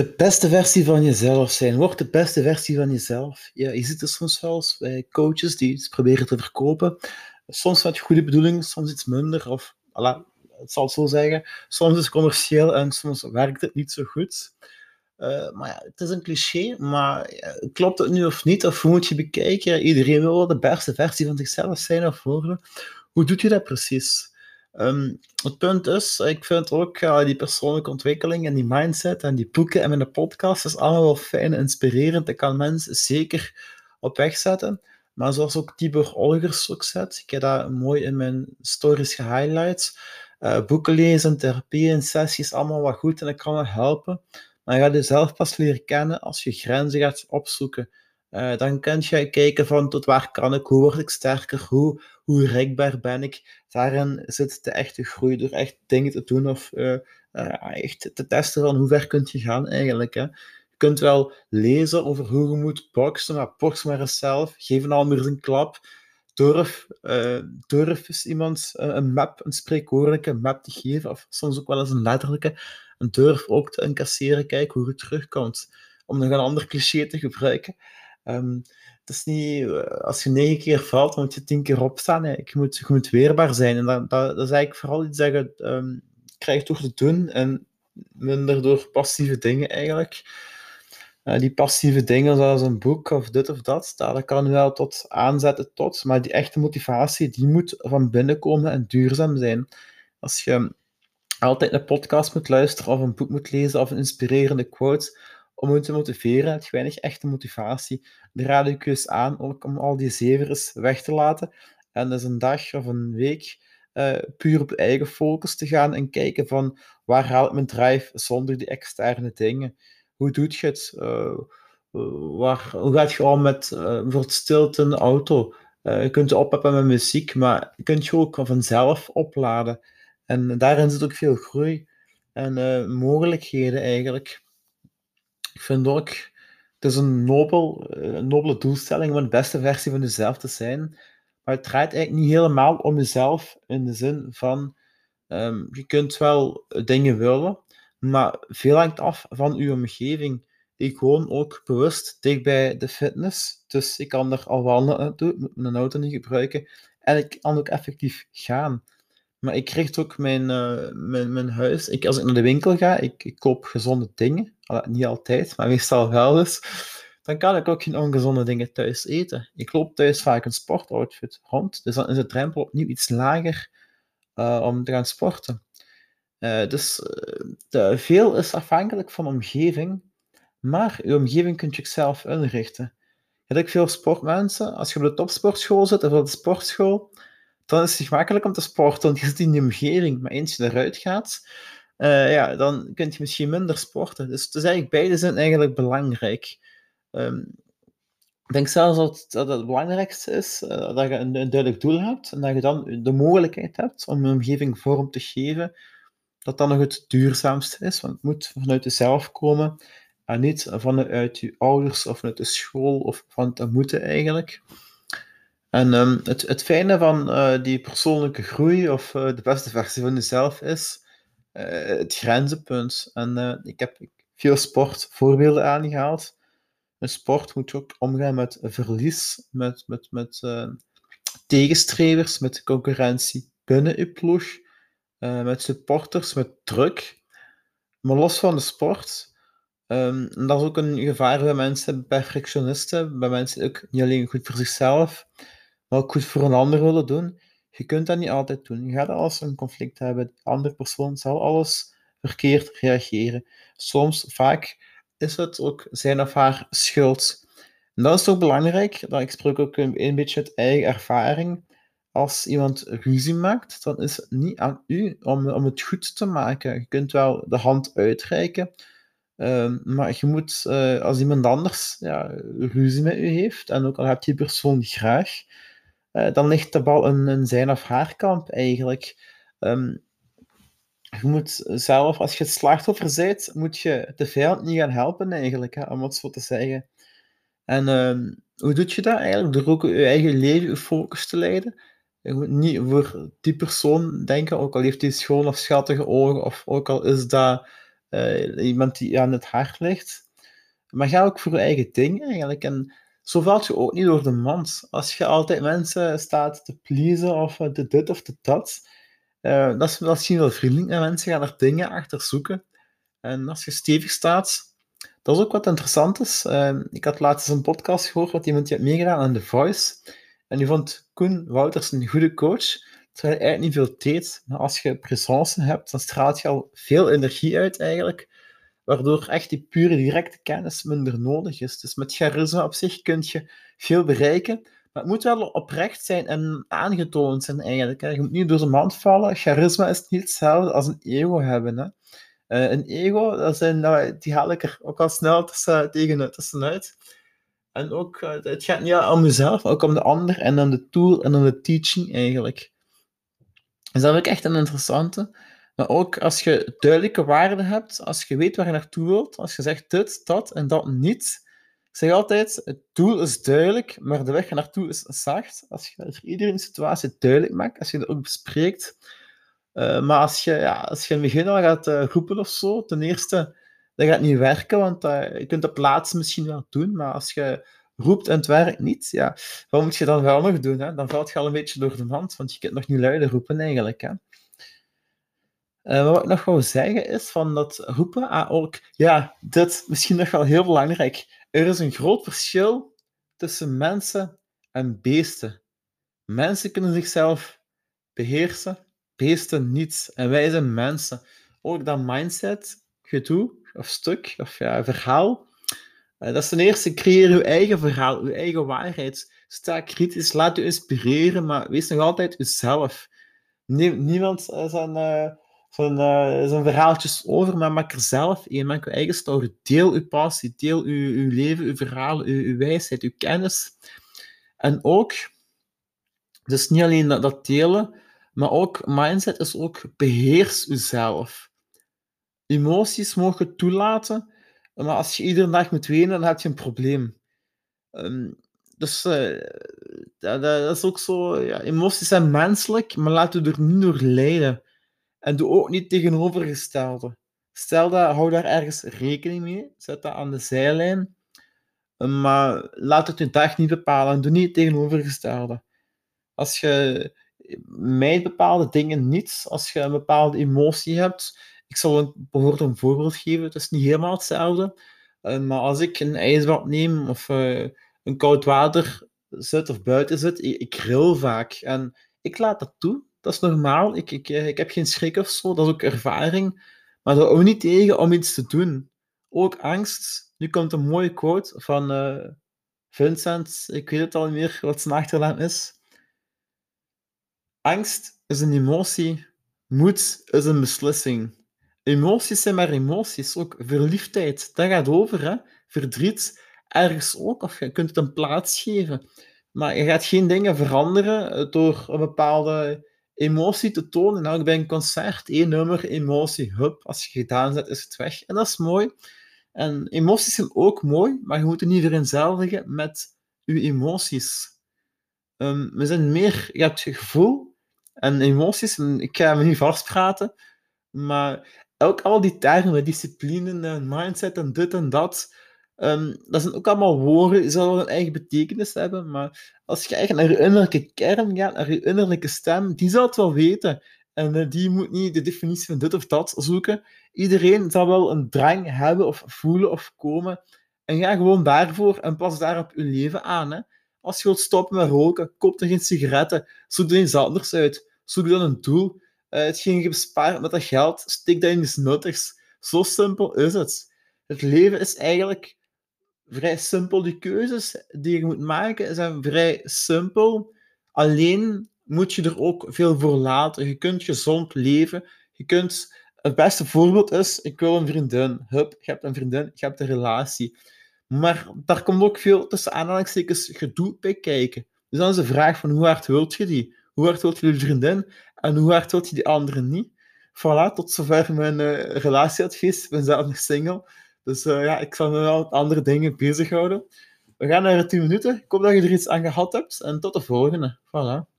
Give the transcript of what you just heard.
De beste versie van jezelf zijn. Word de beste versie van jezelf. Ja, je ziet het soms wel bij coaches die iets proberen te verkopen. Soms met goede bedoelingen, soms iets minder. Of, voilà, het zal zo zeggen. Soms is het commercieel en soms werkt het niet zo goed. Uh, maar ja, het is een cliché, maar klopt het nu of niet? Of moet je bekijken? Iedereen wil de beste versie van zichzelf zijn of worden. Hoe doet je dat precies? Um, het punt is, ik vind ook uh, die persoonlijke ontwikkeling en die mindset en die boeken en mijn podcast is allemaal wel fijn en inspirerend. Ik kan mensen zeker op weg zetten. Maar zoals ook Tibor Olgers ook zet, ik heb dat mooi in mijn stories gehighlight. Uh, boeken lezen, therapie en sessies, allemaal wat goed en ik kan me helpen. Maar je gaat jezelf pas leren kennen als je grenzen gaat opzoeken. Uh, dan kun je kijken van tot waar kan ik, hoe word ik sterker, hoe, hoe rekbaar ben ik. Daarin zit de echte groei, door echt dingen te doen of uh, uh, echt te testen van hoe ver kun je gaan eigenlijk. Hè. Je kunt wel lezen over hoe je moet boksen, maar box maar eens zelf. Geef een ander een klap. Durf, durf eens iemand een map, een spreekwoordelijke map te geven, of soms ook wel eens een letterlijke. En durf ook te incasseren, kijk hoe het terugkomt. Om nog een ander cliché te gebruiken. Um, het is niet, eh, als je negen keer valt, dan moet je tien keer opstaan. Hè. Je, moet, je moet weerbaar zijn. En dat, dat, dat is eigenlijk vooral iets dat je um, krijgt door te doen en minder door passieve dingen eigenlijk. Uh, die passieve dingen zoals een boek of dit of dat, dat kan wel tot aanzetten tot, maar die echte motivatie, die moet van binnen komen en duurzaam zijn. Als je altijd een podcast moet luisteren of een boek moet lezen of een inspirerende quote, om je te motiveren, heb je weinig echte motivatie. Dan raad ik je eens aan om al die zevers weg te laten en dus een dag of een week uh, puur op eigen focus te gaan en kijken van waar haal ik mijn drive zonder die externe dingen. Hoe doet je het? Uh, waar, hoe gaat je om met uh, bijvoorbeeld stilte in auto? je kunt je opheffen met muziek, maar je kunt je ook vanzelf opladen. En daarin zit ook veel groei en mogelijkheden eigenlijk. Ik vind ook, het is een, nobel, een eh, nobele doelstelling om de beste versie van jezelf te zijn. Maar het draait eigenlijk niet helemaal om jezelf in de zin van, um, je kunt wel dingen willen, maar veel hangt af van je omgeving. Ik woon ook bewust dicht bij de fitness, dus ik kan er al doen, moet mijn auto niet gebruiken. En ik kan ook effectief gaan. Maar ik richt ook mijn, uh, mijn, mijn huis. Ik, als ik naar de winkel ga, ik, ik koop gezonde dingen. niet altijd, maar meestal wel dus. Dan kan ik ook geen ongezonde dingen thuis eten. Ik loop thuis vaak een sportoutfit rond. Dus dan is de drempel opnieuw iets lager uh, om te gaan sporten. Uh, dus veel is afhankelijk van de omgeving. Maar je omgeving kunt je zelf inrichten. Hebt ook veel sportmensen. Als je op de topsportschool zit of op de sportschool dan is het gemakkelijk om te sporten, want je zit in die omgeving. Maar eens je eruit gaat, uh, ja, dan kun je misschien minder sporten. Dus, eigenlijk beide zijn eigenlijk belangrijk. Um, ik denk zelfs dat, dat het belangrijkste is uh, dat je een, duidelijk doel hebt en dat je dan de mogelijkheid hebt om een omgeving vorm te geven, dat dan nog het duurzaamste is. Want het moet vanuit jezelf komen en niet vanuit je ouders of vanuit de school of van het moeten eigenlijk. En um, het, het fijne van uh, die persoonlijke groei of uh, de beste versie van jezelf is uh, het grenzenpunt. En ik heb veel sportvoorbeelden aangehaald. Een sport moet ook omgaan met verlies, met, met, met tegenstrevers, met concurrentie binnen je ploeg, met supporters, met druk. Maar los van de sport, en dat is ook een gevaar bij mensen, perfectionisten, bij mensen ook niet alleen goed voor zichzelf, maar ook goed voor een ander willen doen. Je kunt dat niet altijd doen. Je gaat als een conflict hebben. De andere persoon zal alles verkeerd reageren. Soms, vaak, is het ook zijn of haar schuld. En dat is ook belangrijk. Dat ik spreek ook een, beetje uit eigen ervaring. Als iemand ruzie maakt, dan is het niet aan u om, om het goed te maken. Je kunt wel de hand uitreiken, uh, maar je moet, uh, als iemand anders ja, ruzie met u heeft, en ook al heb je die persoon graag, uh, dan ligt de bal in, zijn of haar kamp eigenlijk. Um, je moet zelf, als je het slachtoffer bent, moet je de vijand niet gaan helpen eigenlijk, hè, om het zo te zeggen. En um, hoe doe je dat eigenlijk? Door ook je eigen leven, je focus te leiden. Je moet niet voor die persoon denken, ook al heeft hij schoon of schattige ogen, of ook al is dat iemand die aan het hart ligt. Maar ga ook voor je eigen ding eigenlijk. En zo valt je ook niet door de mand. Als je altijd mensen staat te pleasen of de dit of de dat, uh, dat is misschien wel vriendelijk naar mensen gaan er dingen achter zoeken. En als je stevig staat, dat is ook wat interessant is. Uh, ik had laatst een podcast gehoord wat iemand die had meegedaan aan The Voice. En die vond Koen Wouters een goede coach, terwijl hij eigenlijk niet veel deed. Maar als je presence hebt, dan straalt je al veel energie uit eigenlijk waardoor echt die pure directe kennis minder nodig is. Dus met charisma op zich kun je veel bereiken, maar het moet wel oprecht zijn en aangetoond zijn eigenlijk. Je moet niet door de mand vallen. Charisma is niet hetzelfde als een ego hebben. Hè. Uh, een ego, dat zijn, nou, die haal ik er ook al snel tussen, tegen, tussenuit. En ook, uh, het gaat niet om jezelf, maar ook om de ander en dan de tool en dan de teaching eigenlijk. Dus dat vind ik echt een interessante. Maar ook als je duidelijke waarden hebt, als je weet waar je naartoe wilt, als je zegt dit, dat en dat niet. Ik zeg altijd, het doel is duidelijk, maar de weg naartoe is zacht. Als je voor iedere situatie duidelijk maakt, als je dat ook bespreekt. Uh, maar als je, ja, als je in het begin al gaat uh, roepen of zo, ten eerste, dat gaat niet werken, want uh, je kunt op plaats misschien wel doen, maar als je roept en het werkt niet, ja, wat moet je dan wel nog doen? Hè? Dan valt je al een beetje door de mand, want je kunt nog niet luider roepen eigenlijk. Hè? Uh, wat ik nog wou zeggen is van dat roepen aan ook, ja, dit misschien nog wel heel belangrijk. Er is een groot verschil tussen mensen en beesten. Mensen kunnen zichzelf beheersen, beesten niet. En wij zijn mensen. Ook dat mindset, gedoe, of stuk, of ja, verhaal. Uh, dat is ten eerste, creëer je eigen verhaal, je eigen waarheid. Sta kritisch, laat je inspireren, maar wees nog altijd jezelf. niemand zijn... Uh, zo'n uh, verhaaltjes over, maar maak er zelf een. Maak je eigen story. Deel uw passie, deel uw, leven, uw verhaal, uw, wijsheid, uw kennis. En ook, dus niet alleen dat, dat delen, maar ook mindset is ook beheers uzelf. Emoties mogen toelaten, maar als je iedere dag moet wenen, dan heb je een probleem. Um, dus uh, dat, dat, is ook zo, ja, emoties zijn menselijk, maar laten we er niet door lijden. En doe ook niet tegenovergestelde. Stel dat, hou daar ergens rekening mee. Zet dat aan de zijlijn. Maar laat het je dag niet bepalen. Doe niet tegenovergestelde. Als je mijt bepaalde dingen niet, als je een bepaalde emotie hebt. Ik zal een, bijvoorbeeld een voorbeeld geven. Het is niet helemaal hetzelfde. Eh, maar als ik een ijsbad neem of uh, een koud water zit of buiten zit, ik, ik grill vaak. En ik laat dat toe dat is normaal. Ik, ik, eh, ik heb geen schrik of zo, dat is ook ervaring. Maar dat ook niet tegen om iets te doen. Ook angst. Nu komt een mooie quote van uh, Vincent, ik weet het al niet meer wat zijn achternaam is. Angst is een emotie, moed is een beslissing. Emoties zijn maar emoties, ook verliefdheid, dat gaat over. Hè? Verdriet, ergens ook, of je kunt het een plaats geven. Maar je gaat geen dingen veranderen eh, door een bepaalde emotie te tonen. Nou, bij een concert, één nummer, emotie, hup, als je gedaan zet, is het weg. En dat is mooi. En emoties zijn ook mooi, maar je moet er niet vereenzelvigen met je emoties. Um, we zijn meer, je hebt gevoel en emoties, en ik ga me niet vastpraten, maar ook al die termen, discipline en mindset en dit en dat, Um, dat zijn ook allemaal woorden, die zullen een eigen betekenis hebben, maar als je eigenlijk naar je innerlijke kern gaat, naar je innerlijke stem, die zal het wel weten. En uh, die moet niet de definitie van dit of dat zoeken. Iedereen zal wel een drang hebben of voelen of komen. En ga gewoon daarvoor en pas daarop je leven aan. Hè. Als je wilt stoppen met roken, koop dan geen sigaretten. Zoek er iets anders uit. Zoek dan een doel. Uh, hetgeen je bespaart met dat geld, steek dat in iets nuttigs. Zo simpel is het. Het leven is eigenlijk vrij simpel. Die keuzes die je moet maken zijn vrij simpel. Alleen moet je er ook veel voor laten. Je kunt gezond leven. Je kunt... Het beste voorbeeld is, ik wil een vriendin. Hup, je hebt een vriendin, je hebt een relatie. Maar daar komt ook veel tussen aanhalingstekens gedoe bij kijken. Dus dan is de vraag van hoe hard wilt je die? Hoe hard wilt je die vriendin? En hoe hard wilt je die andere niet? Voilà, tot zover mijn uh, relatieadvies. Ik ben zelf nog single. Dus uh, ja, ik zal me wel met andere dingen bezighouden. We gaan naar de 10 minuten. Ik hoop dat je er iets aan gehad hebt. En tot de volgende. Voilà.